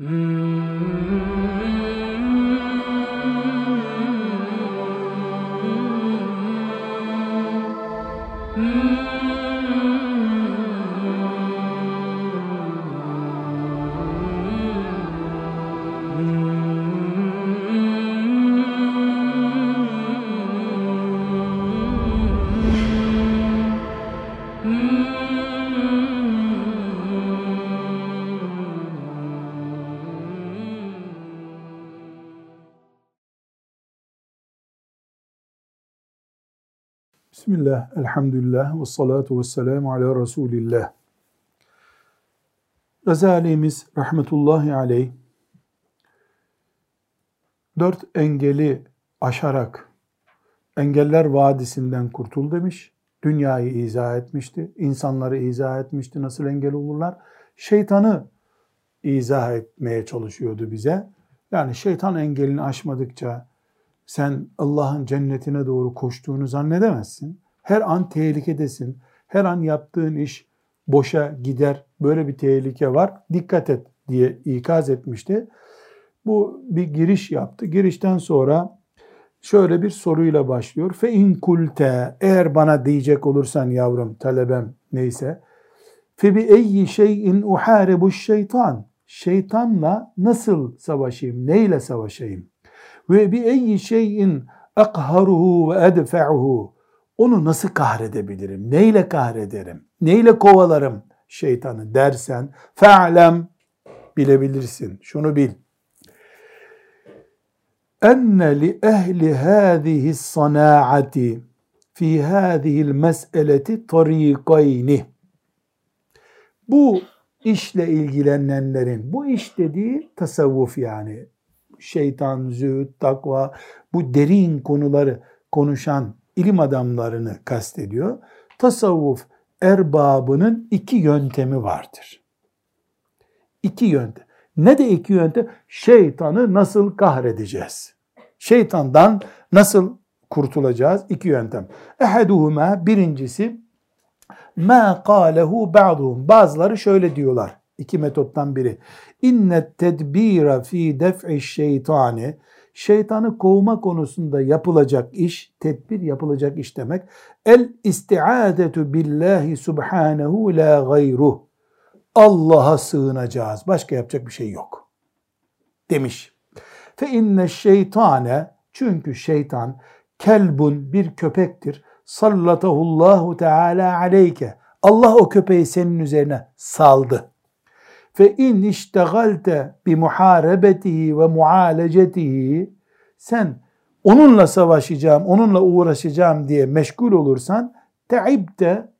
Mm-hmm. Bismillah, elhamdülillah, ve salatu ve selamu ala Resulillah. Gazalimiz rahmetullahi aleyh, dört engeli aşarak engeller vadisinden kurtul demiş, dünyayı izah etmişti, insanları izah etmişti, nasıl engel olurlar, şeytanı izah etmeye çalışıyordu bize. Yani şeytan engelini aşmadıkça, sen Allah'ın cennetine doğru koştuğunu zannedemezsin. Her an tehlikedesin. Her an yaptığın iş boşa gider. Böyle bir tehlike var. Dikkat et diye ikaz etmişti. Bu bir giriş yaptı. Girişten sonra şöyle bir soruyla başlıyor. Fe in kulte eğer bana diyecek olursan yavrum, talebem neyse. Fe bi eyyi şeyin uharibu şeytan. Şeytanla nasıl savaşayım? Neyle savaşayım? Ve bi eyyi şeyin akharuhu ve edfe'uhu. Onu nasıl kahredebilirim? Neyle kahrederim? Neyle kovalarım şeytanı dersen fe'lem bilebilirsin. Şunu bil. Enne li ehli hâzihi sana'ati fi hâzihil mes'eleti tarikayni. Bu işle ilgilenenlerin, bu iş dediği tasavvuf yani şeytan, zühd, takva bu derin konuları konuşan ilim adamlarını kastediyor. Tasavvuf erbabının iki yöntemi vardır. İki yöntem. Ne de iki yöntem? Şeytanı nasıl kahredeceğiz? Şeytandan nasıl kurtulacağız? İki yöntem. Ehaduhuma birincisi ma kâlehu ba'duhum. Bazıları şöyle diyorlar. İki metottan biri. İnnet tedbira fi def'i şeytani şeytanı kovma konusunda yapılacak iş, tedbir yapılacak iş demek. El istiadetu billahi subhanehu la gayruh. Allah'a sığınacağız. Başka yapacak bir şey yok. Demiş. Fe inne şeytane çünkü şeytan kelbun bir köpektir. Sallatahullahu teala aleyke. Allah o köpeği senin üzerine saldı. Fe in iştegalte bi muharebetihi ve mualecetihi sen onunla savaşacağım, onunla uğraşacağım diye meşgul olursan teibte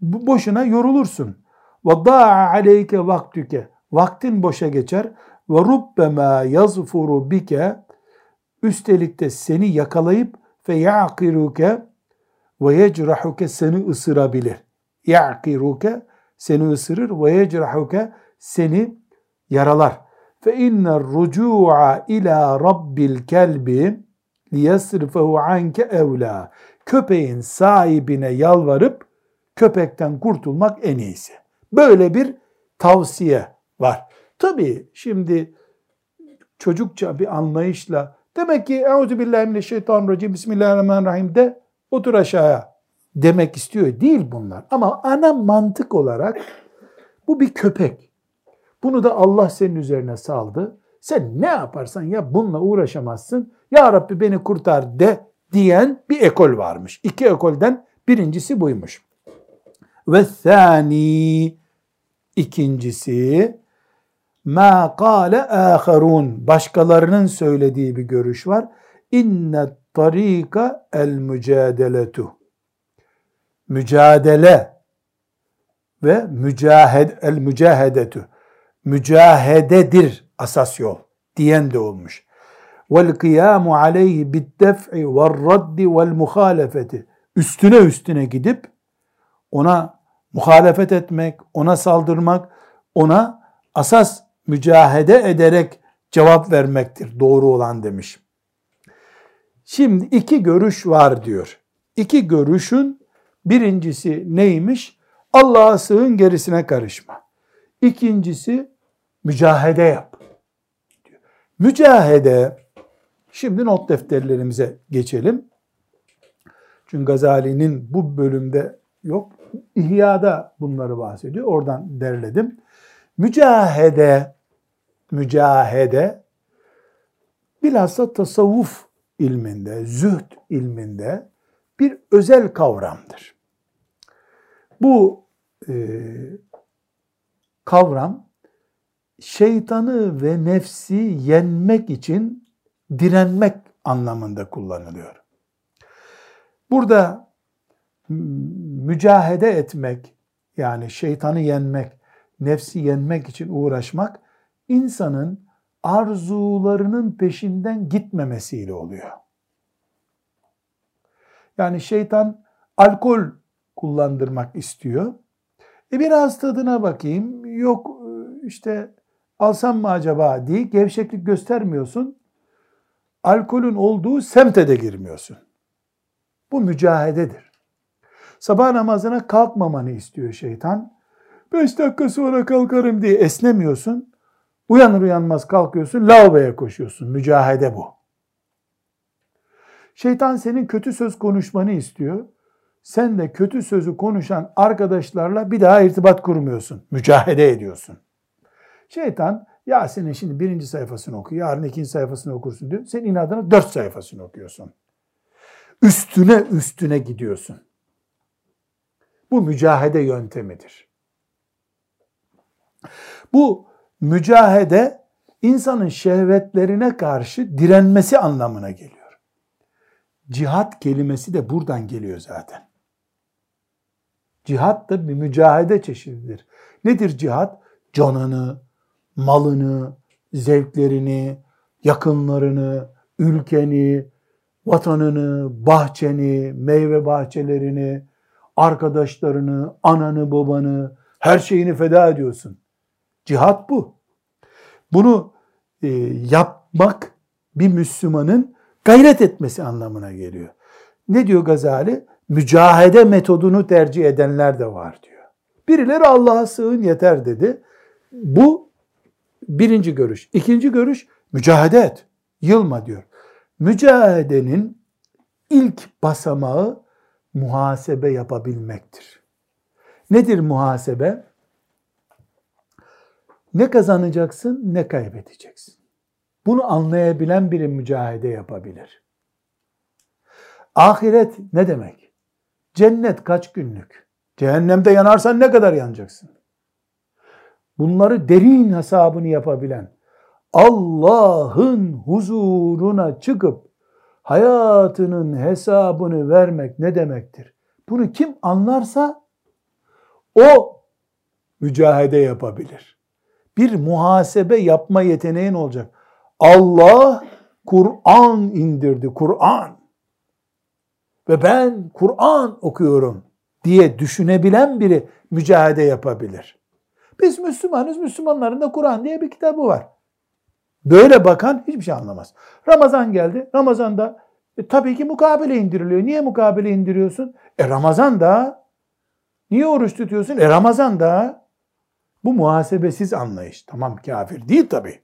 boşuna yorulursun. Ve da'a aleyke vaktüke vaktin boşa geçer ve rubbema yazfuru bike üstelik de seni yakalayıp fe ya'kiruke ve yecrahuke seni ısırabilir. Ya'kiruke seni ısırır ve yecrahuke seni yaralar. Fe inner rucu'a ila rabbil kelbi liyasrifahu anke evla. Köpeğin sahibine yalvarıp köpekten kurtulmak en iyisi. Böyle bir tavsiye var. Tabii şimdi çocukça bir anlayışla demek ki Euzubillahimineşşeytanirracim Bismillahirrahmanirrahim de otur aşağıya demek istiyor. Değil bunlar. Ama ana mantık olarak bu bir köpek. Bunu da Allah senin üzerine saldı. Sen ne yaparsan ya bununla uğraşamazsın. Ya Rabbi beni kurtar de diyen bir ekol varmış. İki ekolden birincisi buymuş. Ve thani ikincisi ma kâle âherûn başkalarının söylediği bir görüş var. İnne tarika el mücadeletu mücadele ve mücahed el mücahedetü mücahededir asas yol diyen de olmuş. Vel kıyamu aleyhi bid def'i ve raddi vel muhalefeti üstüne üstüne gidip ona muhalefet etmek, ona saldırmak, ona asas mücahede ederek cevap vermektir doğru olan demiş. Şimdi iki görüş var diyor. İki görüşün Birincisi neymiş? Allah'a sığın gerisine karışma. İkincisi Mücahede yap. Diyor. Mücahede, şimdi not defterlerimize geçelim. Çünkü Gazali'nin bu bölümde yok. İhya'da bunları bahsediyor. Oradan derledim. Mücahede, mücahede bilhassa tasavvuf ilminde, zühd ilminde bir özel kavramdır. Bu e, kavram şeytanı ve nefsi yenmek için direnmek anlamında kullanılıyor. Burada mücahede etmek yani şeytanı yenmek, nefsi yenmek için uğraşmak insanın arzularının peşinden gitmemesiyle oluyor. Yani şeytan alkol kullandırmak istiyor. E biraz tadına bakayım. Yok işte alsam mı acaba diye gevşeklik göstermiyorsun. Alkolün olduğu semte de girmiyorsun. Bu mücahededir. Sabah namazına kalkmamanı istiyor şeytan. Beş dakika sonra kalkarım diye esnemiyorsun. Uyanır uyanmaz kalkıyorsun, lavaboya koşuyorsun. Mücahede bu. Şeytan senin kötü söz konuşmanı istiyor. Sen de kötü sözü konuşan arkadaşlarla bir daha irtibat kurmuyorsun. Mücahede ediyorsun. Şeytan ya senin şimdi birinci sayfasını oku, yarın ikinci sayfasını okursun diyor. Sen inadına dört sayfasını okuyorsun. Üstüne üstüne gidiyorsun. Bu mücahede yöntemidir. Bu mücahede insanın şehvetlerine karşı direnmesi anlamına geliyor. Cihat kelimesi de buradan geliyor zaten. Cihat da bir mücahede çeşididir. Nedir cihat? Canını, malını, zevklerini, yakınlarını, ülkeni, vatanını, bahçeni, meyve bahçelerini, arkadaşlarını, ananı, babanı, her şeyini feda ediyorsun. Cihat bu. Bunu e, yapmak bir Müslümanın gayret etmesi anlamına geliyor. Ne diyor Gazali? Mücahede metodunu tercih edenler de var diyor. Birileri Allah'a sığın yeter dedi. Bu birinci görüş. İkinci görüş mücahede et. Yılma diyor. Mücahedenin ilk basamağı muhasebe yapabilmektir. Nedir muhasebe? Ne kazanacaksın ne kaybedeceksin. Bunu anlayabilen biri mücahede yapabilir. Ahiret ne demek? Cennet kaç günlük? Cehennemde yanarsan ne kadar yanacaksın? Bunları derin hesabını yapabilen, Allah'ın huzuruna çıkıp hayatının hesabını vermek ne demektir? Bunu kim anlarsa o mücahede yapabilir. Bir muhasebe yapma yeteneğin olacak. Allah Kur'an indirdi, Kur'an. Ve ben Kur'an okuyorum diye düşünebilen biri mücahede yapabilir. Biz Müslümanız, Müslümanların da Kur'an diye bir kitabı var. Böyle bakan hiçbir şey anlamaz. Ramazan geldi. Ramazan'da e, tabii ki mukabele indiriliyor. Niye mukabele indiriyorsun? E Ramazan'da. Niye oruç tutuyorsun? E Ramazan'da. Bu muhasebesiz anlayış. Tamam kafir değil tabii.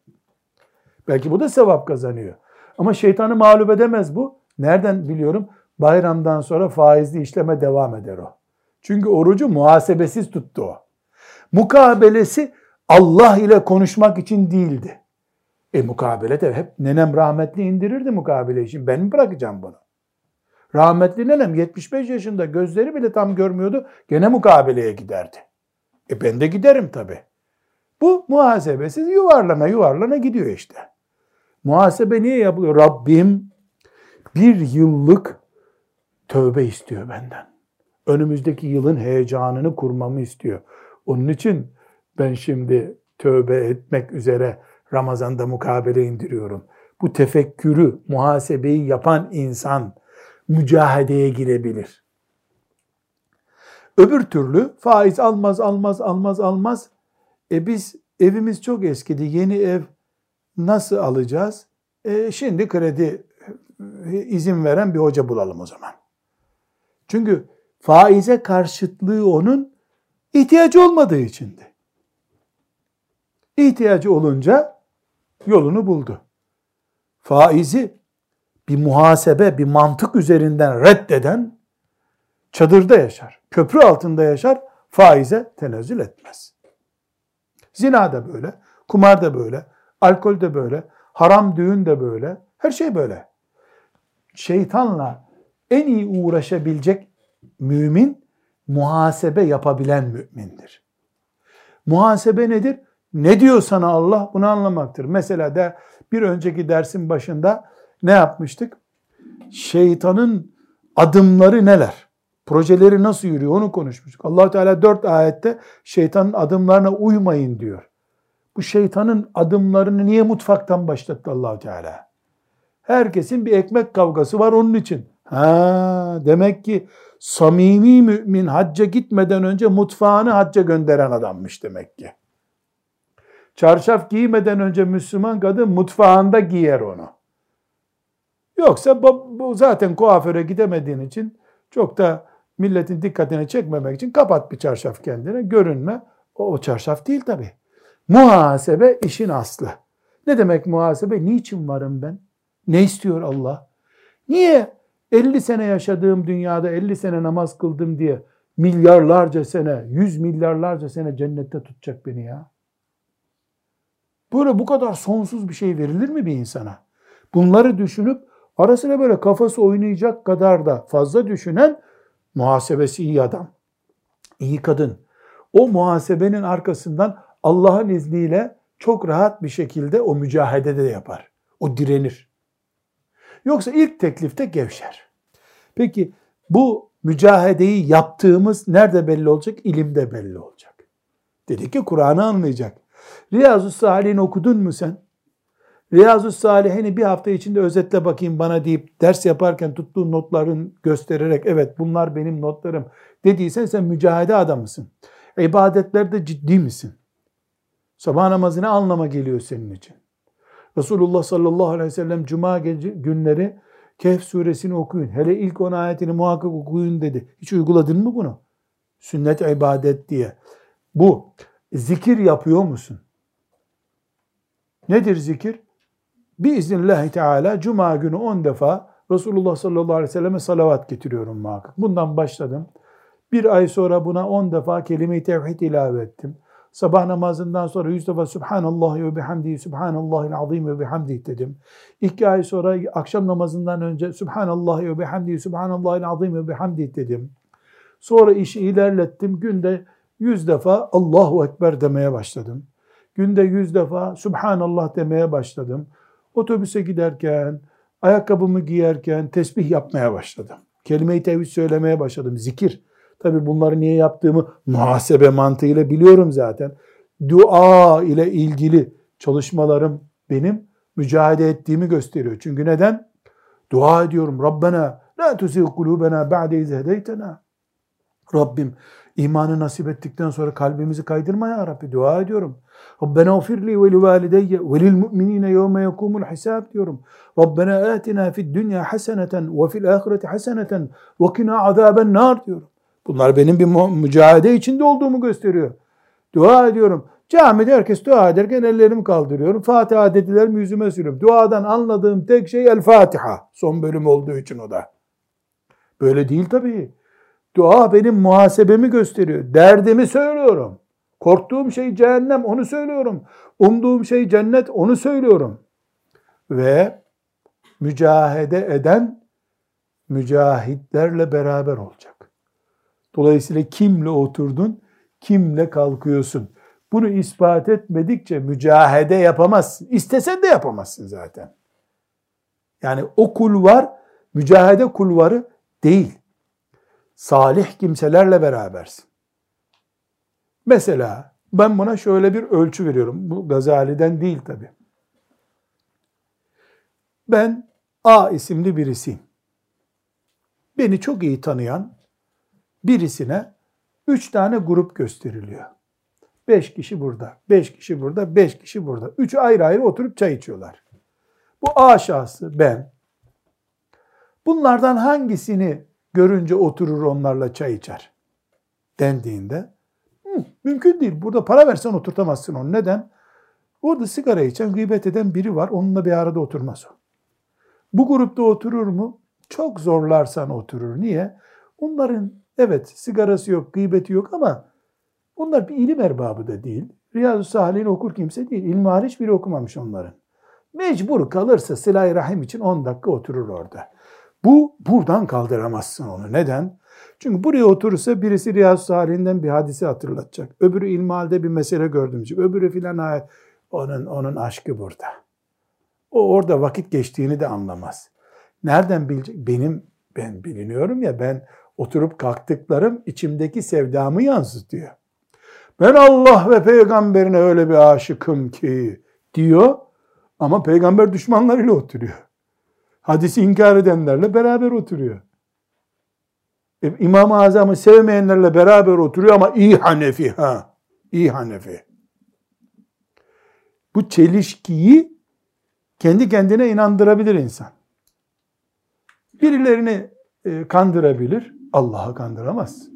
Belki bu da sevap kazanıyor. Ama şeytanı mağlup edemez bu. Nereden biliyorum? Bayramdan sonra faizli işleme devam eder o. Çünkü orucu muhasebesiz tuttu o. Mukabelesi Allah ile konuşmak için değildi. E mukabele de hep nenem rahmetli indirirdi mukabele için. Ben mi bırakacağım bunu? Rahmetli nenem 75 yaşında gözleri bile tam görmüyordu. Gene mukabeleye giderdi. E ben de giderim tabi. Bu muhasebesiz yuvarlana yuvarlana gidiyor işte. Muhasebe niye yapılıyor? Rabbim bir yıllık tövbe istiyor benden. Önümüzdeki yılın heyecanını kurmamı istiyor. Onun için ben şimdi tövbe etmek üzere Ramazan'da mukabele indiriyorum. Bu tefekkürü, muhasebeyi yapan insan mücahedeye girebilir. Öbür türlü faiz almaz, almaz, almaz, almaz. E biz evimiz çok eskidi. Yeni ev nasıl alacağız? E şimdi kredi e, izin veren bir hoca bulalım o zaman. Çünkü faize karşıtlığı onun ihtiyacı olmadığı içindi. İhtiyacı olunca yolunu buldu. Faizi bir muhasebe, bir mantık üzerinden reddeden çadırda yaşar, köprü altında yaşar, faize tenezzül etmez. Zina da böyle, kumar da böyle, alkol de böyle, haram düğün de böyle, her şey böyle. Şeytanla en iyi uğraşabilecek mümin, muhasebe yapabilen mümindir. Muhasebe nedir? Ne diyor sana Allah? Bunu anlamaktır. Mesela de bir önceki dersin başında ne yapmıştık? Şeytanın adımları neler? Projeleri nasıl yürüyor onu konuşmuştuk. allah Teala dört ayette şeytanın adımlarına uymayın diyor. Bu şeytanın adımlarını niye mutfaktan başlattı allah Teala? Herkesin bir ekmek kavgası var onun için. Ha, demek ki samimi mümin hacca gitmeden önce mutfağını hacca gönderen adammış demek ki. Çarşaf giymeden önce Müslüman kadın mutfağında giyer onu. Yoksa bu zaten kuaföre gidemediğin için çok da milletin dikkatini çekmemek için kapat bir çarşaf kendine, görünme. O, o çarşaf değil tabi. Muhasebe işin aslı. Ne demek muhasebe? Niçin varım ben? Ne istiyor Allah? Niye 50 sene yaşadığım dünyada 50 sene namaz kıldım diye milyarlarca sene, yüz milyarlarca sene cennette tutacak beni ya? Böyle bu kadar sonsuz bir şey verilir mi bir insana? Bunları düşünüp arasına böyle kafası oynayacak kadar da fazla düşünen muhasebesi iyi adam, iyi kadın. O muhasebenin arkasından Allah'ın izniyle çok rahat bir şekilde o mücahedede de yapar. O direnir. Yoksa ilk teklifte gevşer. Peki bu mücahedeyi yaptığımız nerede belli olacak? İlimde belli olacak. Dedi ki Kur'an'ı anlayacak. Riyazu Salih'in okudun mu sen? Riyazu Salih'ini bir hafta içinde özetle bakayım bana deyip ders yaparken tuttuğun notların göstererek evet bunlar benim notlarım dediysen sen mücahede adamısın. İbadetlerde ciddi misin? Sabah namazı ne anlama geliyor senin için? Resulullah sallallahu aleyhi ve sellem cuma günleri Kehf suresini okuyun. Hele ilk on ayetini muhakkak okuyun dedi. Hiç uyguladın mı bunu? Sünnet ibadet diye. Bu zikir yapıyor musun? Nedir zikir? Biiznillahü Teala Cuma günü 10 defa Resulullah sallallahu aleyhi ve selleme salavat getiriyorum muhakkak. Bundan başladım. Bir ay sonra buna 10 defa kelime-i tevhid ilave ettim. Sabah namazından sonra yüz defa Subhanallah ve bihamdihi Subhanallahil azim ve bihamdihi dedim. İki ay sonra akşam namazından önce Subhanallah ve bihamdihi Subhanallahil azim ve bihamdihi dedim. Sonra işi ilerlettim. Günde yüz defa Allahu Ekber demeye başladım. Günde yüz defa Subhanallah demeye başladım. Otobüse giderken, ayakkabımı giyerken tesbih yapmaya başladım. Kelime-i tevhid söylemeye başladım. Zikir. Tabi bunları niye yaptığımı muhasebe mantığıyla biliyorum zaten. Dua ile ilgili çalışmalarım benim mücadele ettiğimi gösteriyor. Çünkü neden? Dua ediyorum. Rabbena la tuzigh kulubena ba'de iz hedeytena. Rabbim imanı nasip ettikten sonra kalbimizi kaydırma ya Rabbi. Dua ediyorum. Rabbena ufirli ve li valideyye ve lil mu'minine yevme yekumul hisab diyorum. Rabbena atina fid dünya haseneten ve fil ahireti haseneten ve kina azaben nar diyorum. Bunlar benim bir mücadele içinde olduğumu gösteriyor. Dua ediyorum. Camide herkes dua ederken ellerimi kaldırıyorum. Fatiha dediler yüzüme sürüyorum. Duadan anladığım tek şey El Fatiha. Son bölüm olduğu için o da. Böyle değil tabii. Dua benim muhasebemi gösteriyor. Derdimi söylüyorum. Korktuğum şey cehennem onu söylüyorum. Umduğum şey cennet onu söylüyorum. Ve mücahede eden mücahitlerle beraber olacak. Dolayısıyla kimle oturdun, kimle kalkıyorsun. Bunu ispat etmedikçe mücahede yapamazsın. İstesen de yapamazsın zaten. Yani o kulvar mücahede kulvarı değil. Salih kimselerle berabersin. Mesela ben buna şöyle bir ölçü veriyorum. Bu Gazali'den değil tabi. Ben A isimli birisiyim. Beni çok iyi tanıyan, birisine üç tane grup gösteriliyor. Beş kişi burada, beş kişi burada, beş kişi burada. Üçü ayrı ayrı oturup çay içiyorlar. Bu A şahsı ben. Bunlardan hangisini görünce oturur onlarla çay içer? Dendiğinde hı, mümkün değil. Burada para versen oturtamazsın onu. Neden? Orada sigara içen, gıybet eden biri var. Onunla bir arada oturmaz o. Bu grupta oturur mu? Çok zorlarsan oturur. Niye? Onların evet sigarası yok, gıybeti yok ama onlar bir ilim erbabı da değil. Riyazu Salih'in okur kimse değil. İlmi hariç biri okumamış onların. Mecbur kalırsa silah rahim için 10 dakika oturur orada. Bu buradan kaldıramazsın onu. Neden? Çünkü buraya oturursa birisi Riyazu Salih'inden bir hadise hatırlatacak. Öbürü ilmihalde bir mesele gördüm. Öbürü filan onun, onun aşkı burada. O orada vakit geçtiğini de anlamaz. Nereden bilecek? Benim, ben biliniyorum ya ben oturup kalktıklarım içimdeki sevdamı yansıtıyor. Ben Allah ve peygamberine öyle bir aşıkım ki diyor ama peygamber düşmanlarıyla oturuyor. Hadisi inkar edenlerle beraber oturuyor. E, İmam-ı Azam'ı sevmeyenlerle beraber oturuyor ama iyi Hanefi ha. İyi Hanefi. Bu çelişkiyi kendi kendine inandırabilir insan. Birilerini e, kandırabilir, Allah'ı kandıramaz.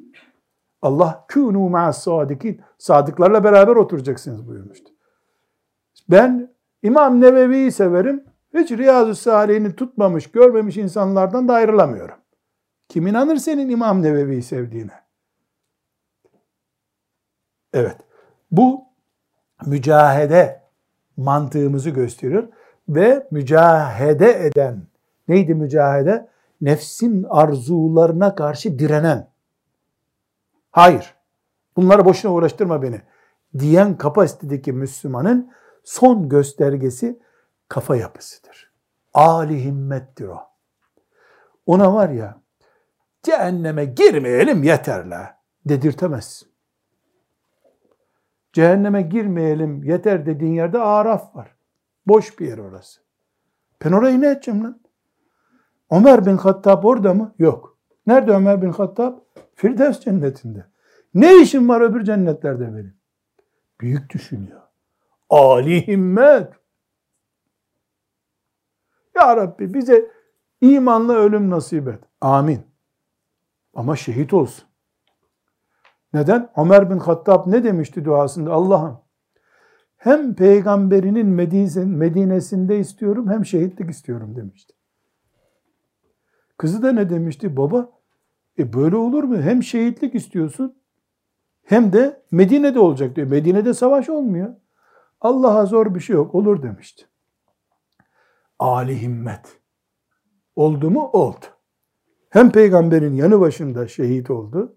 Allah kûnû ma'as sadikin. Sadıklarla beraber oturacaksınız buyurmuştu. Ben İmam Nevevi'yi severim. Hiç Riyazu Salih'ini tutmamış, görmemiş insanlardan da ayrılamıyorum. Kim inanır senin İmam Nevevi'yi sevdiğine? Evet. Bu mücahede mantığımızı gösteriyor ve mücahede eden neydi mücahede? Nefsin arzularına karşı direnen. Hayır. Bunları boşuna uğraştırma beni. Diyen kapasitedeki Müslümanın son göstergesi kafa yapısıdır. Ali himmettir o. Ona var ya cehenneme girmeyelim yeterle dedirtemezsin. Cehenneme girmeyelim yeter dediğin yerde araf var. Boş bir yer orası. Ben orayı ne edeceğim lan? Ömer bin Hattab orada mı? Yok. Nerede Ömer bin Hattab? Firdevs cennetinde. Ne işim var öbür cennetlerde benim? Büyük düşünüyor. Ali himmet. Ya Rabbi bize imanla ölüm nasip et. Amin. Ama şehit olsun. Neden? Ömer bin Hattab ne demişti duasında? Allah'ım hem peygamberinin Medine'sinde istiyorum hem şehitlik istiyorum demişti. Kızı da ne demişti? Baba e böyle olur mu? Hem şehitlik istiyorsun hem de Medine'de olacak diyor. Medine'de savaş olmuyor. Allah'a zor bir şey yok. Olur demişti. Ali himmet. Oldu mu? Oldu. Hem peygamberin yanı başında şehit oldu,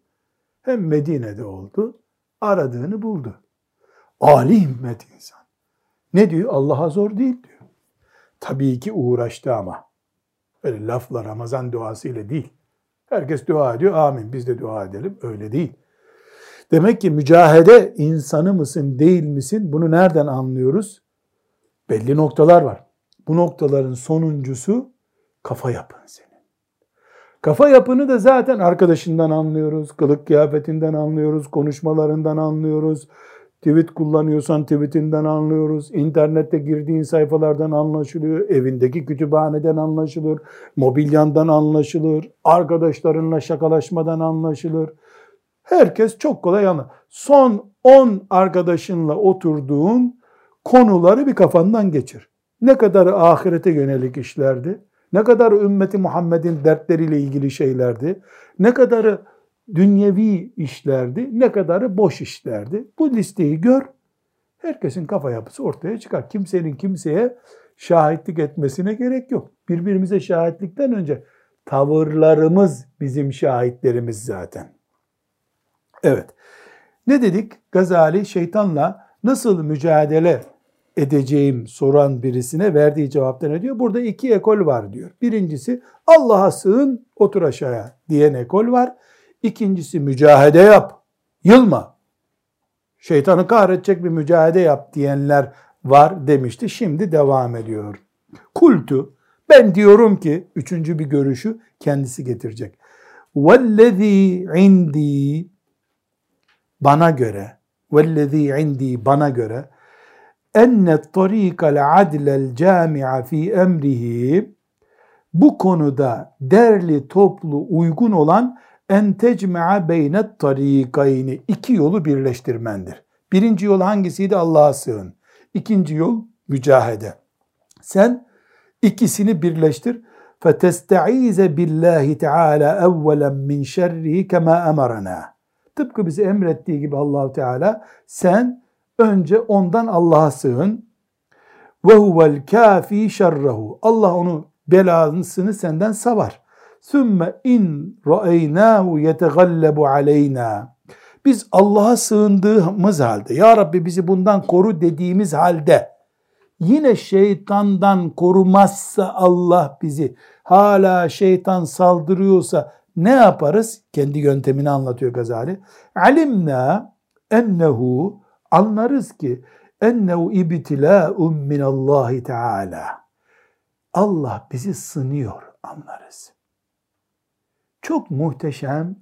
hem Medine'de oldu. Aradığını buldu. Ali himmet insan. Ne diyor? Allah'a zor değil diyor. Tabii ki uğraştı ama. Öyle lafla Ramazan duasıyla değil. Herkes dua ediyor. Amin. Biz de dua edelim. Öyle değil. Demek ki mücahede insanı mısın değil misin bunu nereden anlıyoruz? Belli noktalar var. Bu noktaların sonuncusu kafa yapın senin. Kafa yapını da zaten arkadaşından anlıyoruz, kılık kıyafetinden anlıyoruz, konuşmalarından anlıyoruz. Tweet kullanıyorsan tweetinden anlıyoruz. İnternette girdiğin sayfalardan anlaşılıyor. Evindeki kütüphaneden anlaşılır. Mobilyandan anlaşılır. Arkadaşlarınla şakalaşmadan anlaşılır. Herkes çok kolay anlar. Son 10 arkadaşınla oturduğun konuları bir kafandan geçir. Ne kadar ahirete yönelik işlerdi? Ne kadar ümmeti Muhammed'in dertleriyle ilgili şeylerdi? Ne kadarı dünyevi işlerdi? Ne kadarı boş işlerdi? Bu listeyi gör. Herkesin kafa yapısı ortaya çıkar. Kimsenin kimseye şahitlik etmesine gerek yok. Birbirimize şahitlikten önce tavırlarımız bizim şahitlerimiz zaten. Evet. Ne dedik? Gazali şeytanla nasıl mücadele edeceğim soran birisine verdiği cevapta ne diyor? Burada iki ekol var diyor. Birincisi Allah'a sığın otur aşağıya diyen ekol var. İkincisi mücadele yap, yılma. Şeytanı kahredecek bir mücadele yap diyenler var demişti. Şimdi devam ediyor. Kultu ben diyorum ki üçüncü bir görüşü kendisi getirecek. Vellezî indi bana göre vellezî indi bana göre enne tarikal adlel cami'a fi emrihi bu konuda derli toplu uygun olan en tecme'a beynet tarikayni iki yolu birleştirmendir. Birinci yol hangisiydi? Allah'a sığın. İkinci yol mücahede. Sen ikisini birleştir. فَتَسْتَعِيزَ بِاللّٰهِ تَعَالَى اَوَّلًا مِنْ شَرِّهِ كَمَا اَمَرَنَا Tıpkı bize emrettiği gibi Allahu Teala sen önce ondan Allah'a sığın. Ve huvel kafi şerrehu. Allah onu belasını senden savar. Sümme in ra'eynahu yetegallabu aleyna. Biz Allah'a sığındığımız halde, Ya Rabbi bizi bundan koru dediğimiz halde, yine şeytandan korumazsa Allah bizi, hala şeytan saldırıyorsa ne yaparız? Kendi yöntemini anlatıyor Gazali. Alimna ennehu anlarız ki ennehu ibtilâ'un minallahi teâlâ. Allah bizi sınıyor anlarız. Çok muhteşem,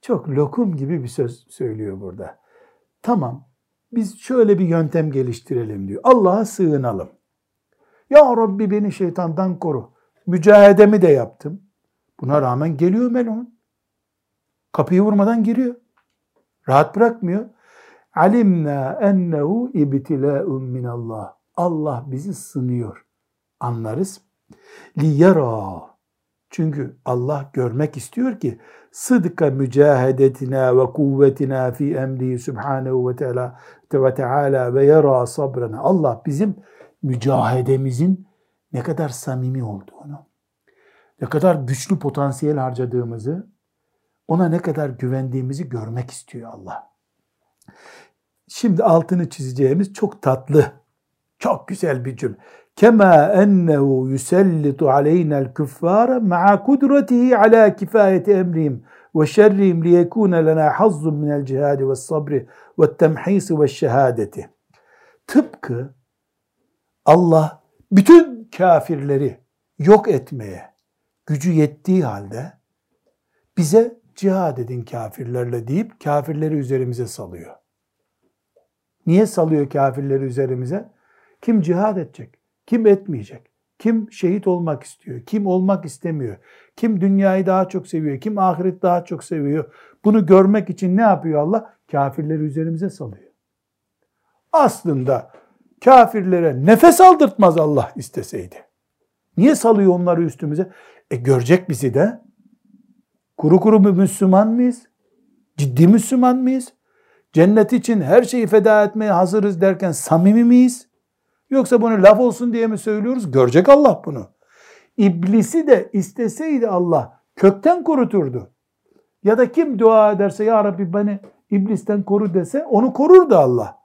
çok lokum gibi bir söz söylüyor burada. Tamam, biz şöyle bir yöntem geliştirelim diyor. Allah'a sığınalım. Ya Rabbi beni şeytandan koru. Mücahedemi de yaptım. Buna rağmen geliyor melun. Kapıyı vurmadan giriyor. Rahat bırakmıyor. Alimna ennehu ibtilâ'un minallah. Allah bizi sınıyor. Anlarız. Liyara. Çünkü Allah görmek istiyor ki sıdka mücahedetina ve kuvvetina fi emri subhanehu ve teala ve teala ve yara sabrana. Allah bizim mücahedemizin ne kadar samimi olduğunu, ne kadar güçlü potansiyel harcadığımızı, ona ne kadar güvendiğimizi görmek istiyor Allah. Şimdi altını çizeceğimiz çok tatlı, çok güzel bir cümle. Kema ennehu yusellitu aleyna kuffara ma'a kudretihi ala kifayeti emrihim ve şerrihim liyekune lena hazzun minel cihadi ve sabri ve temhisi ve şehadeti. Tıpkı Allah bütün kafirleri yok etmeye gücü yettiği halde bize cihad edin kafirlerle deyip kafirleri üzerimize salıyor. Niye salıyor kafirleri üzerimize? Kim cihad edecek? Kim etmeyecek? Kim şehit olmak istiyor? Kim olmak istemiyor? Kim dünyayı daha çok seviyor? Kim ahiret daha çok seviyor? Bunu görmek için ne yapıyor Allah? Kafirleri üzerimize salıyor. Aslında kafirlere nefes aldırtmaz Allah isteseydi. Niye salıyor onları üstümüze? E görecek bizi de. Kuru kuru bir Müslüman mıyız? Ciddi Müslüman mıyız? Cennet için her şeyi feda etmeye hazırız derken samimi miyiz? Yoksa bunu laf olsun diye mi söylüyoruz? Görecek Allah bunu. İblisi de isteseydi Allah kökten kuruturdu. Ya da kim dua ederse ya Rabbi beni iblisten koru dese onu korur da Allah.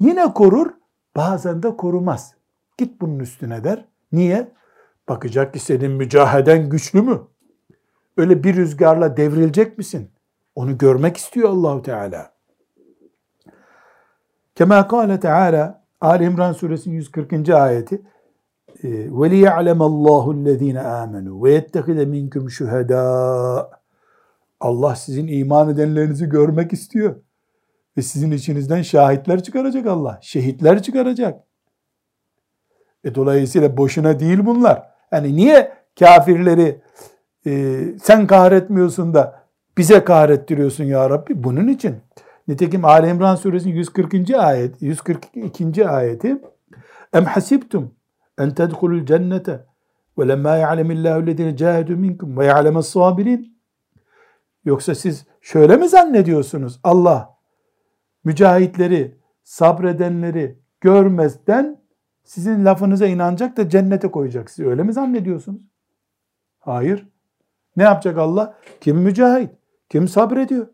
Yine korur bazen de korumaz. Git bunun üstüne der. Niye? Bakacak ki senin mücaheden güçlü mü? Öyle bir rüzgarla devrilecek misin? Onu görmek istiyor Allahu Teala. Kema kâle Teala Ali İmran suresinin 140. ayeti وَلِيَعْلَمَ اللّٰهُ الَّذ۪ينَ آمَنُوا وَيَتَّخِذَ مِنْكُمْ شُهَدَاءَ Allah sizin iman edenlerinizi görmek istiyor. Ve sizin içinizden şahitler çıkaracak Allah. Şehitler çıkaracak. E dolayısıyla boşuna değil bunlar. Yani niye kafirleri e, sen kahretmiyorsun da bize kahrettiriyorsun ya Rabbi? Bunun için. Nitekim Ali İmran suresinin 140. ayet, 142. ayeti Em hasibtum en tedhulul cennete ve lemma ya'lemillahu lezine cahedu minkum ve ya'lemes sabirin Yoksa siz şöyle mi zannediyorsunuz? Allah mücahitleri, sabredenleri görmezden sizin lafınıza inanacak da cennete koyacak sizi. Öyle mi zannediyorsunuz? Hayır. Ne yapacak Allah? Kim mücahit? Kim sabrediyor?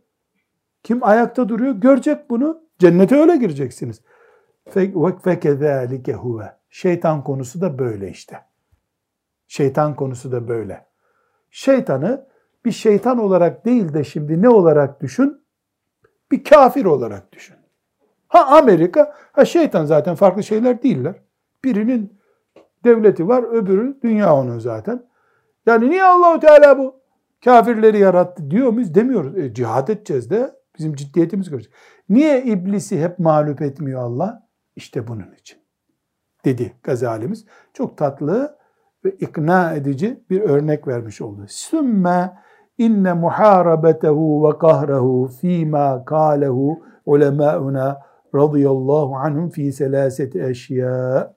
Kim ayakta duruyor? Görecek bunu. Cennete öyle gireceksiniz. فَكَذَٰلِكَ huve. Şeytan konusu da böyle işte. Şeytan konusu da böyle. Şeytanı bir şeytan olarak değil de şimdi ne olarak düşün? Bir kafir olarak düşün. Ha Amerika, ha şeytan zaten farklı şeyler değiller. Birinin devleti var, öbürü dünya onun zaten. Yani niye Allahu Teala bu kafirleri yarattı diyor muyuz? Demiyoruz. E, cihad edeceğiz de bizim ciddiyetimiz görecek. Niye iblisi hep mağlup etmiyor Allah? İşte bunun için. Dedi Gazalimiz. Çok tatlı ve ikna edici bir örnek vermiş oldu. Sümme inne muharabetehu ve kahrehu fîmâ kâlehu ulemâuna radıyallahu anhum fi selaseti eşya.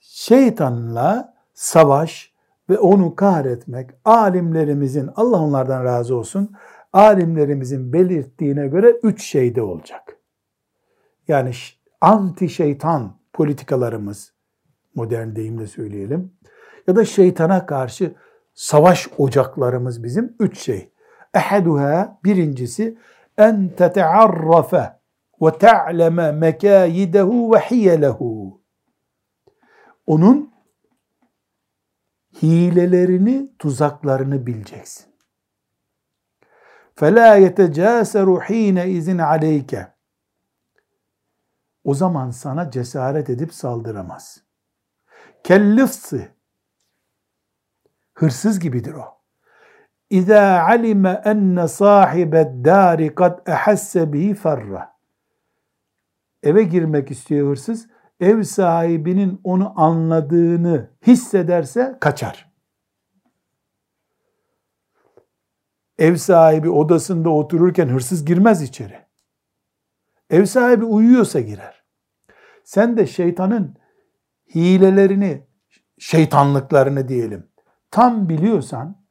Şeytanla savaş ve onu kahretmek alimlerimizin Allah onlardan razı olsun alimlerimizin belirttiğine göre üç şeyde olacak. Yani anti şeytan politikalarımız modern deyimle söyleyelim ya da şeytana karşı savaş ocaklarımız bizim üç şey. Ehaduha birincisi en tetearrafe ve te'leme mekâyidehu ve hiyelehu. Onun hilelerini, tuzaklarını bileceksin. فَلَا يَتَجَاسَرُ ح۪ينَ izin aleyke. O zaman sana cesaret edip saldıramaz. Kellifsi. Hırsız gibidir o. İza alime enne sahibed dari kad ehasse bihi ferra. Eve girmek istiyor hırsız. Ev sahibinin onu anladığını hissederse kaçar. Ev sahibi odasında otururken hırsız girmez içeri. Ev sahibi uyuyorsa girer. Sen de şeytanın hilelerini, şeytanlıklarını diyelim tam biliyorsan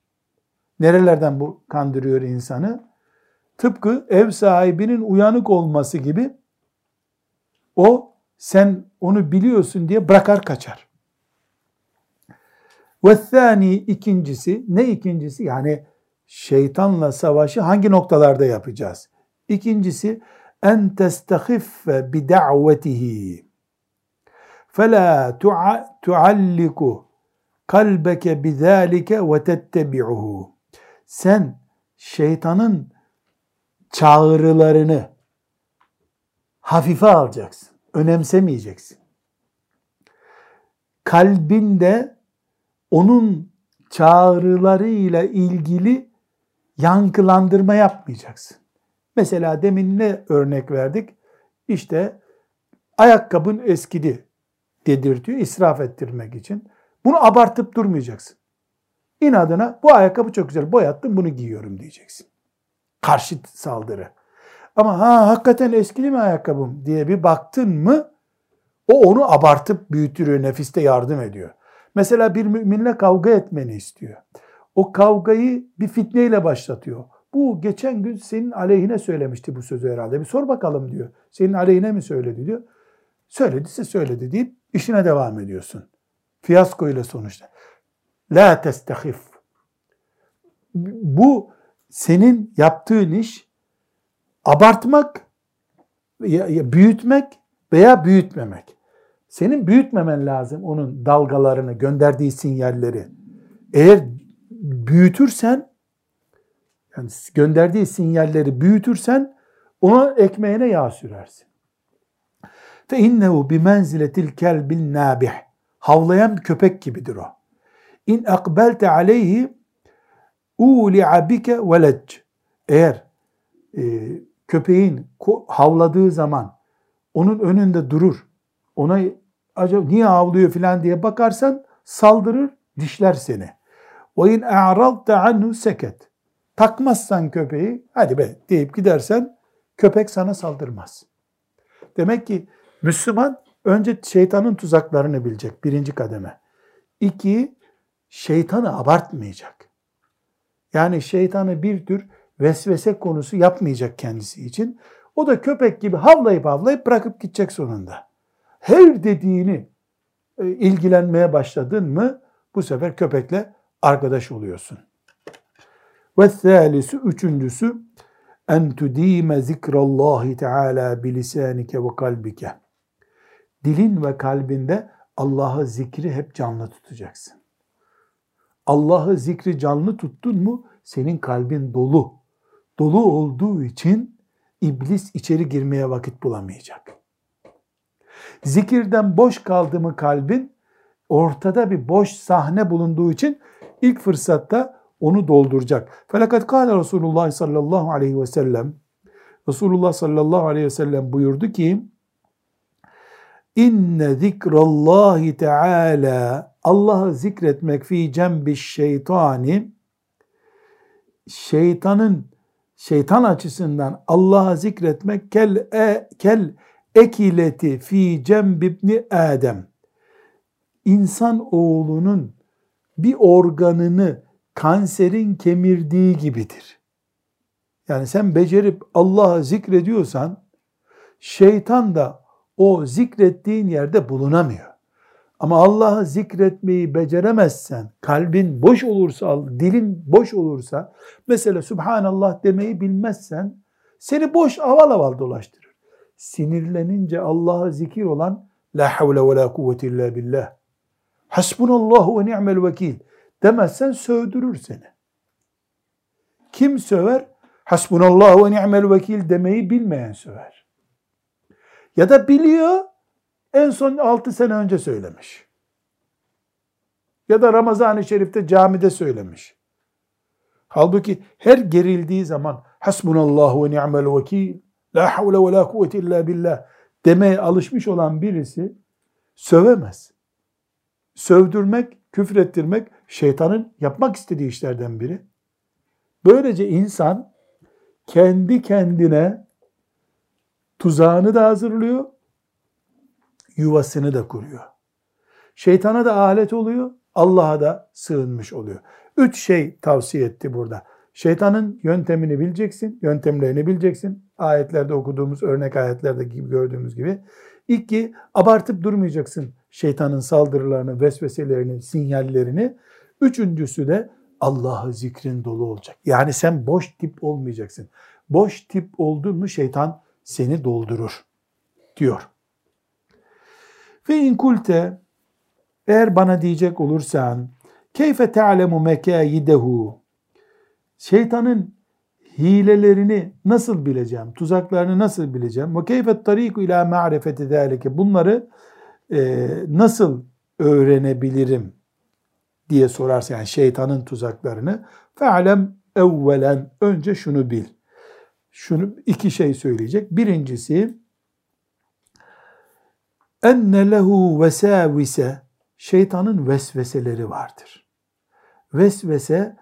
nerelerden bu kandırıyor insanı? Tıpkı ev sahibinin uyanık olması gibi o sen onu biliyorsun diye bırakar kaçar. Ve ikincisi ne ikincisi? Yani şeytanla savaşı hangi noktalarda yapacağız? İkincisi en testahiffe bi da'vetihi fela tualliku kalbeke bizalike ve tettebi'uhu. Sen şeytanın çağrılarını hafife alacaksın. Önemsemeyeceksin. Kalbinde onun çağrılarıyla ilgili yankılandırma yapmayacaksın. Mesela demin ne örnek verdik? İşte ayakkabın eskidi dedirtiyor israf ettirmek için. Bunu abartıp durmayacaksın. İnadına bu ayakkabı çok güzel boyattım bunu giyiyorum diyeceksin. Karşı saldırı. Ama ha hakikaten eskidi mi ayakkabım diye bir baktın mı o onu abartıp büyütürüyor, nefiste yardım ediyor. Mesela bir müminle kavga etmeni istiyor. O kavgayı bir fitneyle başlatıyor. Bu geçen gün senin aleyhine söylemişti bu sözü herhalde. Bir sor bakalım diyor. Senin aleyhine mi söyledi diyor. Söylediyse söyledi deyip işine devam ediyorsun. Fiyasko ile sonuçta. La testahif. Bu senin yaptığın iş abartmak, büyütmek veya büyütmemek. Senin büyütmemen lazım onun dalgalarını, gönderdiği sinyalleri. Eğer büyütürsen, yani gönderdiği sinyalleri büyütürsen ona ekmeğine yağ sürersin. Fe innehu bi menziletil kelbil nabih. Havlayan bir köpek gibidir o. İn akbelte aleyhi uli'a bike velec. Eğer e, köpeğin havladığı zaman onun önünde durur, ona acaba niye havlıyor filan diye bakarsan saldırır, dişler seni. İn a'radte anhu seket. Takmazsan köpeği, hadi be deyip gidersen köpek sana saldırmaz. Demek ki Müslüman önce şeytanın tuzaklarını bilecek birinci kademe. İki, şeytanı abartmayacak. Yani şeytanı bir tür vesvese konusu yapmayacak kendisi için. O da köpek gibi havlayıp havlayıp bırakıp gidecek sonunda. Her dediğini e, ilgilenmeye başladın mı bu sefer köpekle arkadaş oluyorsun. Ve thalisu üçüncüsü en tudime zikrallahi teala bilisanike ve kalbike. Dilin ve kalbinde Allah'ı zikri hep canlı tutacaksın. Allah'ı zikri canlı tuttun mu senin kalbin dolu. Dolu olduğu için iblis içeri girmeye vakit bulamayacak. Zikirden boş kaldı mı kalbin ortada bir boş sahne bulunduğu için ilk fırsatta onu dolduracak. Felakat kâle Resulullah sallallahu aleyhi ve sellem Resulullah sallallahu aleyhi ve sellem buyurdu ki İnne zikrallahi teala Allah'ı zikretmek fi cembi şeytani şeytanın şeytan açısından Allah'a zikretmek kel, e, kel ekileti fi cembibni Adem. İnsan oğlunun bir organını kanserin kemirdiği gibidir. Yani sen becerip Allah'ı zikrediyorsan şeytan da o zikrettiğin yerde bulunamıyor. Ama Allah'ı zikretmeyi beceremezsen, kalbin boş olursa, dilin boş olursa, mesela Subhanallah demeyi bilmezsen, seni boş aval aval dolaştırır. Sinirlenince Allah'a zikir olan, La havle ve la kuvvete illa billah. Hasbunallahu ve ni'mel vekil. Demezsen sövdürür seni. Kim söver? Hasbunallahu ve ni'mel vekil demeyi bilmeyen söver. Ya da biliyor, en son 6 sene önce söylemiş. Ya da Ramazan-ı Şerif'te camide söylemiş. Halbuki her gerildiği zaman hasbunallahu ve ni'mel vekil la havle ve la kuvvete illa billah demeye alışmış olan birisi sövemez. Sövdürmek, küfrettirmek şeytanın yapmak istediği işlerden biri. Böylece insan kendi kendine tuzağını da hazırlıyor, yuvasını da kuruyor. Şeytana da alet oluyor, Allah'a da sığınmış oluyor. Üç şey tavsiye etti burada. Şeytanın yöntemini bileceksin, yöntemlerini bileceksin. Ayetlerde okuduğumuz örnek ayetlerde gibi gördüğümüz gibi. İki, abartıp durmayacaksın şeytanın saldırılarını, vesveselerini, sinyallerini. Üçüncüsü de Allah'ı zikrin dolu olacak. Yani sen boş tip olmayacaksın. Boş tip oldun mu şeytan seni doldurur diyor. Ve in kulte eğer bana diyecek olursan keyfe te'lemu mekâyidehu şeytanın hilelerini nasıl bileceğim, tuzaklarını nasıl bileceğim? Ve keyfe tariku ila ma'rifeti zâlike bunları e, nasıl öğrenebilirim diye sorarsa yani şeytanın tuzaklarını fe'lem evvelen önce şunu bil. Şunu iki şey söyleyecek. Birincisi enne lehu vesavise şeytanın vesveseleri vardır. Vesvese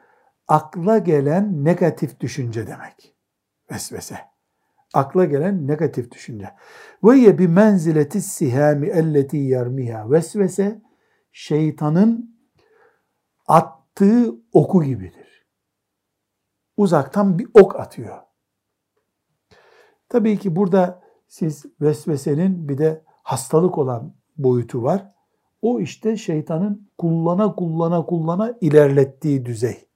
akla gelen negatif düşünce demek. Vesvese. Akla gelen negatif düşünce. Ve ye bi menzileti sihami elleti yarmiha. Vesvese şeytanın attığı oku gibidir. Uzaktan bir ok atıyor. Tabii ki burada siz vesvesenin bir de hastalık olan boyutu var. O işte şeytanın kullana kullana kullana ilerlettiği düzey.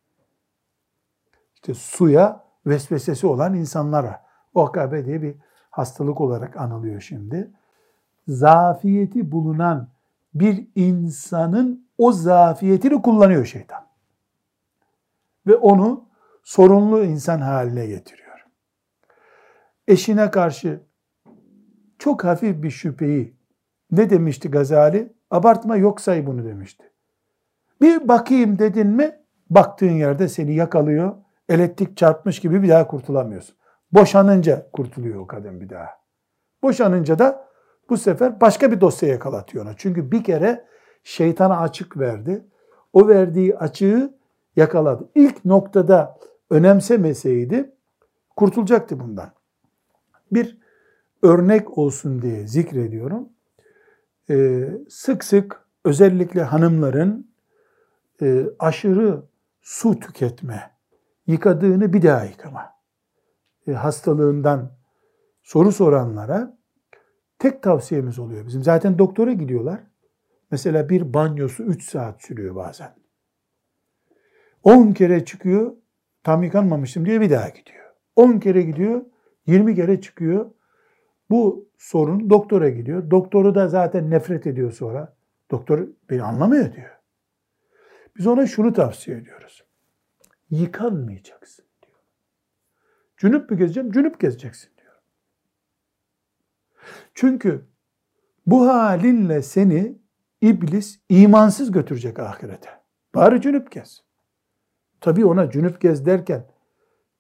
İşte suya vesvesesi olan insanlar var. OKB diye bir hastalık olarak anılıyor şimdi. Zafiyeti bulunan bir insanın o zafiyetini kullanıyor şeytan. Ve onu sorunlu insan haline getiriyor. Eşine karşı çok hafif bir şüpheyi ne demişti Gazali? Abartma yok say bunu demişti. Bir bakayım dedin mi baktığın yerde seni yakalıyor. Elektrik çarpmış gibi bir daha kurtulamıyorsun. Boşanınca kurtuluyor o kadın bir daha. Boşanınca da bu sefer başka bir dosya yakalatıyor ona. Çünkü bir kere şeytana açık verdi. O verdiği açığı yakaladı. İlk noktada önemsemeseydi kurtulacaktı bundan. Bir örnek olsun diye zikrediyorum. Ee, sık sık özellikle hanımların e, aşırı su tüketme, yıkadığını bir daha yıkama e, hastalığından soru soranlara tek tavsiyemiz oluyor bizim. Zaten doktora gidiyorlar. Mesela bir banyosu 3 saat sürüyor bazen. 10 kere çıkıyor, tam yıkanmamıştım diye bir daha gidiyor. 10 kere gidiyor, 20 kere çıkıyor. Bu sorun doktora gidiyor. Doktoru da zaten nefret ediyor sonra. Doktor beni anlamıyor diyor. Biz ona şunu tavsiye ediyoruz. Yıkanmayacaksın diyor. Cünüp mü gezeceğim? Cünüp gezeceksin diyor. Çünkü bu halinle seni iblis imansız götürecek ahirete. Bari cünüp gez. Tabii ona cünüp gez derken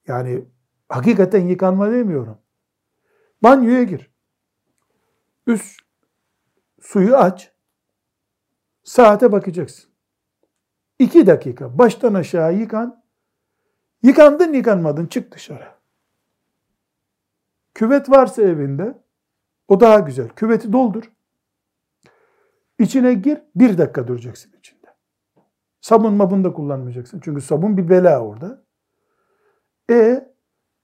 yani hakikaten yıkanma demiyorum. Banyoya gir. Üst suyu aç. Saate bakacaksın. İki dakika baştan aşağı yıkan. Yıkandın yıkanmadın çık dışarı. Küvet varsa evinde o daha güzel. Küveti doldur. İçine gir, bir dakika duracaksın içinde. Sabun mabun da kullanmayacaksın. Çünkü sabun bir bela orada. E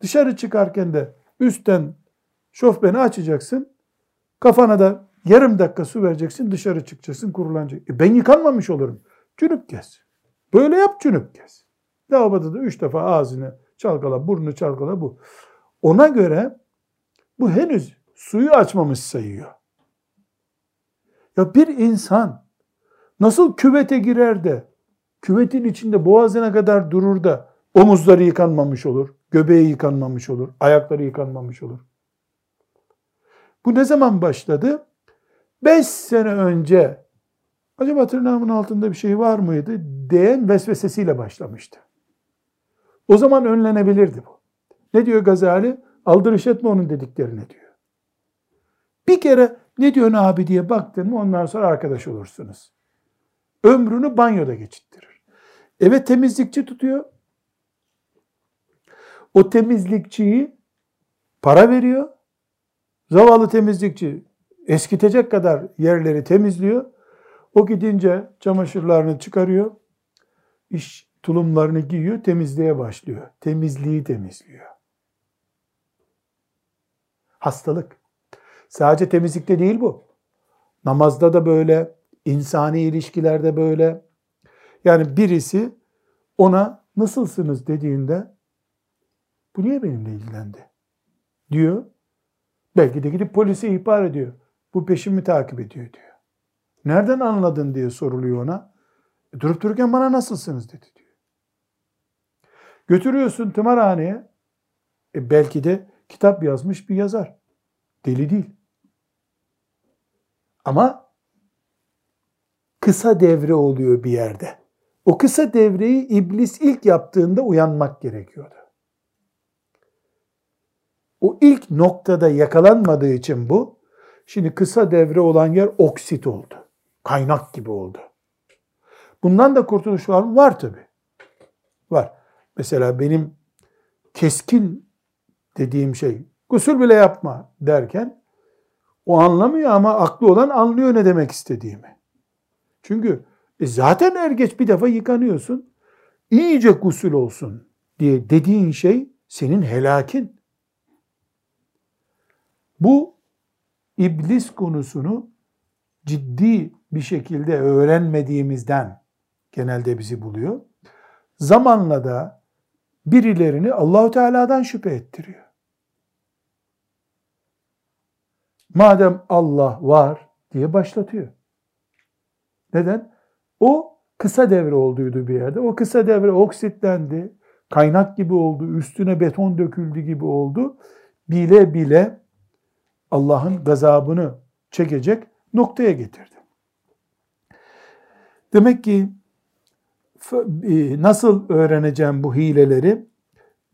dışarı çıkarken de üstten şofbeni açacaksın. Kafana da yarım dakika su vereceksin. Dışarı çıkacaksın, kurulanacak. E ben yıkanmamış olurum. Cünüp gez. Böyle yap cünüp gez. Lavaboda da üç defa ağzını çalkala, burnunu çalkala bu. Ona göre bu henüz suyu açmamış sayıyor. Ya bir insan nasıl küvete girer de küvetin içinde boğazına kadar durur da omuzları yıkanmamış olur, göbeği yıkanmamış olur, ayakları yıkanmamış olur. Bu ne zaman başladı? Beş sene önce acaba tırnağımın altında bir şey var mıydı diyen vesvesesiyle başlamıştı. O zaman önlenebilirdi bu. Ne diyor Gazali? Aldırış etme onun dediklerine diyor. Bir kere ne diyorsun abi diye baktın mı ondan sonra arkadaş olursunuz. Ömrünü banyoda geçittirir. Eve temizlikçi tutuyor. O temizlikçiyi para veriyor. Zavallı temizlikçi eskitecek kadar yerleri temizliyor. O gidince çamaşırlarını çıkarıyor. İş tulumlarını giyiyor, temizliğe başlıyor. Temizliği temizliyor. Hastalık. Sadece temizlikte değil bu. Namazda da böyle, insani ilişkilerde böyle. Yani birisi ona nasılsınız dediğinde bu niye benimle ilgilendi? Diyor. Belki de gidip polise ihbar ediyor. Bu peşimi takip ediyor diyor. Nereden anladın diye soruluyor ona. E, durup dururken bana nasılsınız dedi diyor. Götürüyorsun tımarhaneye. E belki de kitap yazmış bir yazar. Deli değil. Ama kısa devre oluyor bir yerde. O kısa devreyi iblis ilk yaptığında uyanmak gerekiyordu. O ilk noktada yakalanmadığı için bu, şimdi kısa devre olan yer oksit oldu. Kaynak gibi oldu. Bundan da kurtuluş var mı? Var tabi. Var. Mesela benim keskin dediğim şey, gusül bile yapma derken, o anlamıyor ama aklı olan anlıyor ne demek istediğimi. Çünkü e zaten er geç bir defa yıkanıyorsun. İyice gusül olsun diye dediğin şey senin helakin. Bu iblis konusunu ciddi bir şekilde öğrenmediğimizden genelde bizi buluyor. Zamanla da birilerini Allahu Teala'dan şüphe ettiriyor. Madem Allah var diye başlatıyor. Neden? O kısa devre olduydu bir yerde. O kısa devre oksitlendi. Kaynak gibi oldu. Üstüne beton döküldü gibi oldu. Bile bile Allah'ın gazabını çekecek noktaya getirdi. Demek ki nasıl öğreneceğim bu hileleri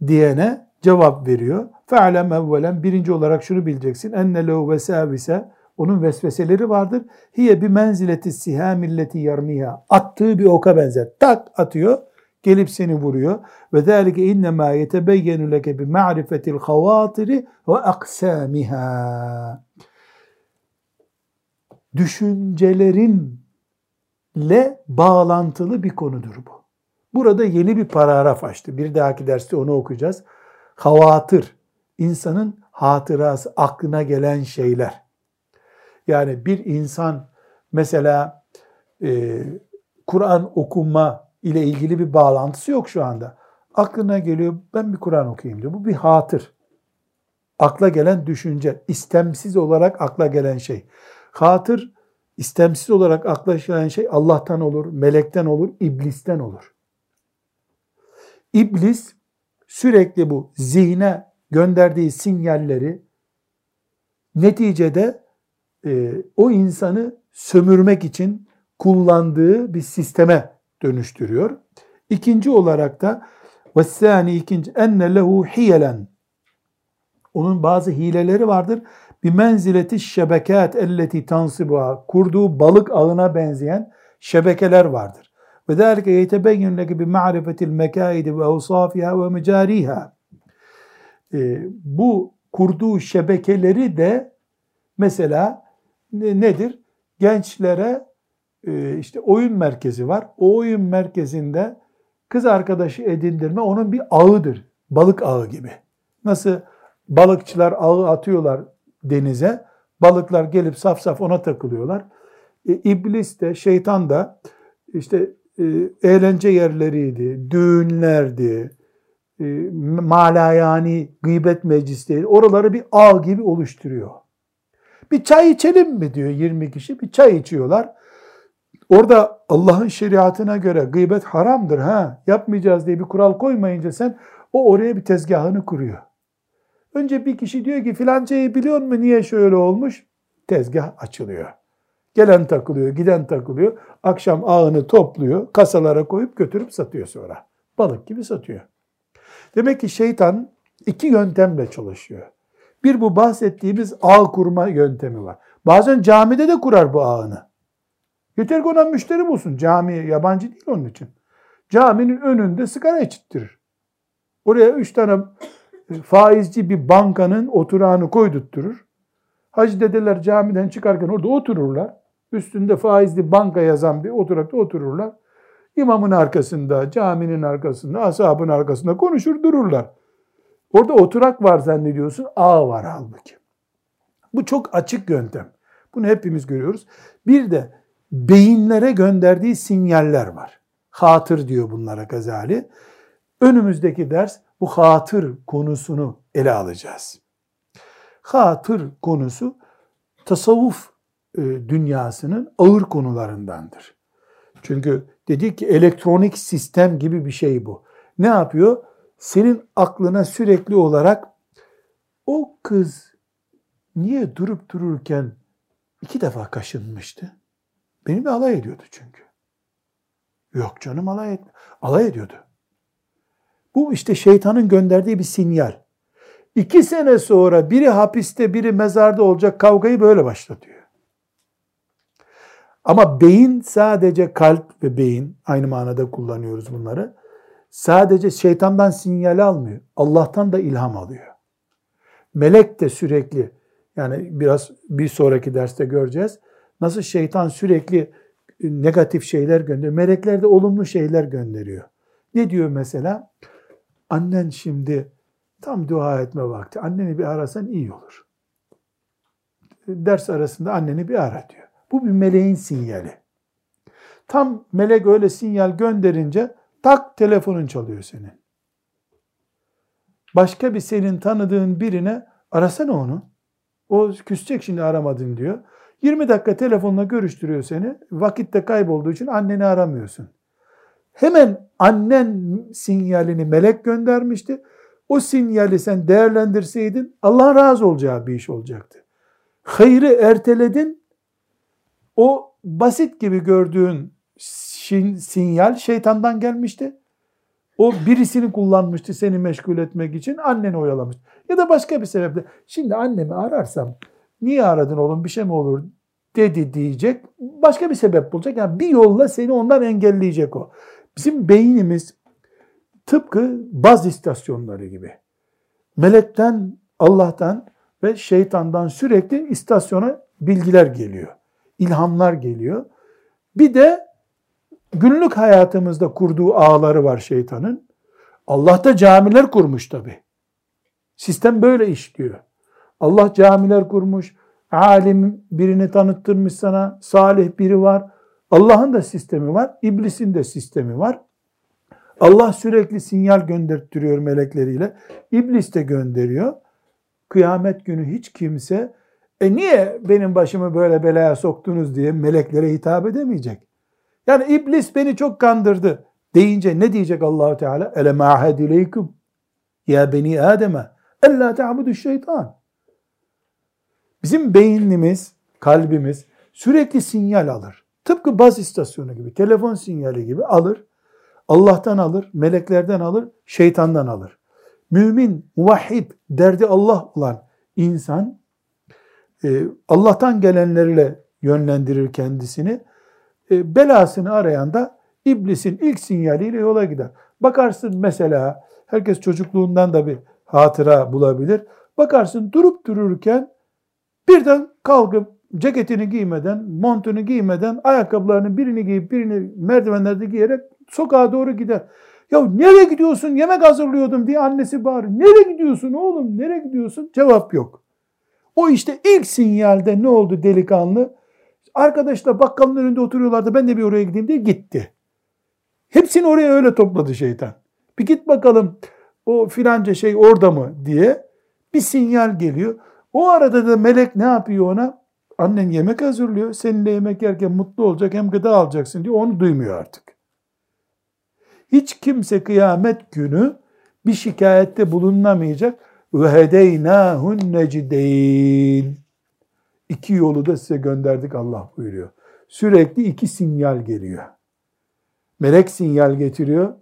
diyene cevap veriyor. Fe'lem evvelen birinci olarak şunu bileceksin. Enne lehu vesavise onun vesveseleri vardır. Hiye bir menzileti siha milleti yarmiha. Attığı bir oka benzer. Tak atıyor. Gelip seni vuruyor. Ve zâlike innemâ yetebeyyenu leke bi ma'rifetil havatiri ve aksâmiha. Düşüncelerinle bağlantılı bir konudur bu. Burada yeni bir paragraf açtı. Bir dahaki derste onu okuyacağız. Havatır, insanın hatırası, aklına gelen şeyler. Yani bir insan mesela e, Kur'an okuma ile ilgili bir bağlantısı yok şu anda. Aklına geliyor ben bir Kur'an okuyayım diyor. Bu bir hatır. Akla gelen düşünce, istemsiz olarak akla gelen şey. Hatır, istemsiz olarak akla gelen şey Allah'tan olur, melekten olur, iblisten olur. İblis sürekli bu zihne gönderdiği sinyalleri neticede e, o insanı sömürmek için kullandığı bir sisteme dönüştürüyor. İkinci olarak da vessani ikinci enne lehu hiyelen onun bazı hileleri vardır. Bir menzileti şebekat elleti tansibuha kurduğu balık ağına benzeyen şebekeler vardır. Ve zâlike yetebeyyün leke bi ma'rifetil mekaidi ve evsafiha ve mecariha. Bu kurduğu şebekeleri de mesela nedir? Gençlere e, işte oyun merkezi var. O oyun merkezinde kız arkadaşı edindirme onun bir ağıdır. Balık ağı gibi. Nasıl balıkçılar ağı atıyorlar denize. Balıklar gelip saf saf ona takılıyorlar. E, İblis de şeytan da işte e, eğlence yerleriydi, düğünlerdi, e, malayani gıybet meclisleri oraları bir ağ gibi oluşturuyor. Bir çay içelim mi diyor 20 kişi. Bir çay içiyorlar. Orada Allah'ın şeriatına göre gıybet haramdır ha yapmayacağız diye bir kural koymayınca sen o oraya bir tezgahını kuruyor. Önce bir kişi diyor ki filancayı biliyor mu niye şöyle olmuş? Tezgah açılıyor. Gelen takılıyor, giden takılıyor. Akşam ağını topluyor, kasalara koyup götürüp satıyor sonra. Balık gibi satıyor. Demek ki şeytan iki yöntemle çalışıyor. Bir bu bahsettiğimiz ağ kurma yöntemi var. Bazen camide de kurar bu ağını. Yeter ki ona müşteri bulsun. Cami yabancı değil onun için. Caminin önünde sigara içittirir. Oraya üç tane faizci bir bankanın oturağını koydurtturur. Hacı dedeler camiden çıkarken orada otururlar. Üstünde faizli banka yazan bir oturakta otururlar. İmamın arkasında, caminin arkasında, ashabın arkasında konuşur dururlar. Orada oturak var zannediyorsun, ağ var halbuki. Bu çok açık yöntem. Bunu hepimiz görüyoruz. Bir de beyinlere gönderdiği sinyaller var. Hatır diyor bunlara Gazali. Önümüzdeki ders bu hatır konusunu ele alacağız. Hatır konusu tasavvuf e, dünyasının ağır konularındandır. Çünkü dedik ki elektronik sistem gibi bir şey bu. Ne yapıyor? Senin aklına sürekli olarak o kız niye durup dururken iki defa kaşınmıştı? Benimle alay ediyordu çünkü. Yok canım alay etme. Alay ediyordu. Bu işte şeytanın gönderdiği bir sinyal. İki sene sonra biri hapiste biri mezarda olacak kavgayı böyle başlatıyor. Ama beyin sadece kalp ve beyin aynı manada kullanıyoruz bunları. Sadece şeytandan sinyal almıyor. Allah'tan da ilham alıyor. Melek de sürekli yani biraz bir sonraki derste göreceğiz. Nasıl şeytan sürekli negatif şeyler gönderiyor. Melekler de olumlu şeyler gönderiyor. Ne diyor mesela? Annen şimdi tam dua etme vakti. Anneni bir arasan iyi olur. Ders arasında anneni bir ara diyor. Bu bir meleğin sinyali. Tam melek öyle sinyal gönderince tak telefonun çalıyor senin. Başka bir senin tanıdığın birine arasana onu. O küsecek şimdi aramadın diyor. 20 dakika telefonla görüştürüyor seni. Vakitte kaybolduğu için anneni aramıyorsun. Hemen annen sinyalini melek göndermişti. O sinyali sen değerlendirseydin Allah razı olacağı bir iş olacaktı. Hayrı erteledin. O basit gibi gördüğün sinyal şeytandan gelmişti. O birisini kullanmıştı seni meşgul etmek için anneni oyalamış. Ya da başka bir sebeple. Şimdi annemi ararsam niye aradın oğlum bir şey mi olur dedi diyecek. Başka bir sebep bulacak. Yani bir yolla seni ondan engelleyecek o. Bizim beynimiz tıpkı baz istasyonları gibi. Melekten, Allah'tan ve şeytandan sürekli istasyona bilgiler geliyor. İlhamlar geliyor. Bir de günlük hayatımızda kurduğu ağları var şeytanın. Allah da camiler kurmuş tabi. Sistem böyle işliyor. Allah camiler kurmuş, alim birini tanıttırmış sana, salih biri var. Allah'ın da sistemi var, iblisin de sistemi var. Allah sürekli sinyal gönderttiriyor melekleriyle. İblis de gönderiyor. Kıyamet günü hiç kimse e niye benim başımı böyle belaya soktunuz diye meleklere hitap edemeyecek. Yani iblis beni çok kandırdı deyince ne diyecek Allahu Teala? Ele ma'hed ileykum ya beni Adem'e ella ta'budu şeytan. Bizim beynimiz, kalbimiz sürekli sinyal alır. Tıpkı baz istasyonu gibi, telefon sinyali gibi alır. Allah'tan alır, meleklerden alır, şeytandan alır. Mümin, muvahhid, derdi Allah olan insan e, Allah'tan gelenlerle yönlendirir kendisini. E, belasını arayan da iblisin ilk sinyaliyle yola gider. Bakarsın mesela herkes çocukluğundan da bir hatıra bulabilir. Bakarsın durup dururken birden kalkıp ceketini giymeden, montunu giymeden, ayakkabılarının birini giyip birini merdivenlerde giyerek sokağa doğru gider. Ya nereye gidiyorsun? Yemek hazırlıyordum diye annesi bağırır. Nereye gidiyorsun oğlum? Nereye gidiyorsun? Cevap yok. O işte ilk sinyalde ne oldu delikanlı? Arkadaşlar bakkalın önünde oturuyorlardı ben de bir oraya gideyim diye gitti. Hepsini oraya öyle topladı şeytan. Bir git bakalım o filanca şey orada mı diye bir sinyal geliyor. O arada da melek ne yapıyor ona? Annen yemek hazırlıyor. Seninle yemek yerken mutlu olacak hem gıda alacaksın diyor. Onu duymuyor artık. Hiç kimse kıyamet günü bir şikayette bulunamayacak. Ve hedeynâhun necdeyn. İki yolu da size gönderdik Allah buyuruyor. Sürekli iki sinyal geliyor. Melek sinyal getiriyor.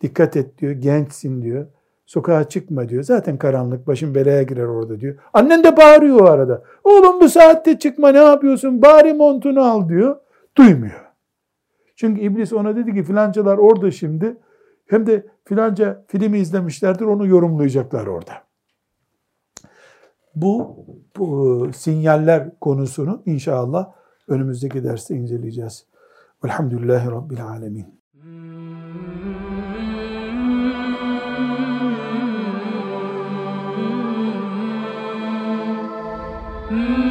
Dikkat et diyor. Gençsin diyor. Sokağa çıkma diyor. Zaten karanlık başın belaya girer orada diyor. Annen de bağırıyor o arada. Oğlum bu saatte çıkma ne yapıyorsun? Bari montunu al diyor. Duymuyor. Çünkü iblis ona dedi ki filancalar orada şimdi. Hem de filanca filmi izlemişlerdir onu yorumlayacaklar orada. Bu, bu sinyaller konusunu inşallah önümüzdeki derste inceleyeceğiz. Velhamdülillahi Rabbil Alemin. Mm.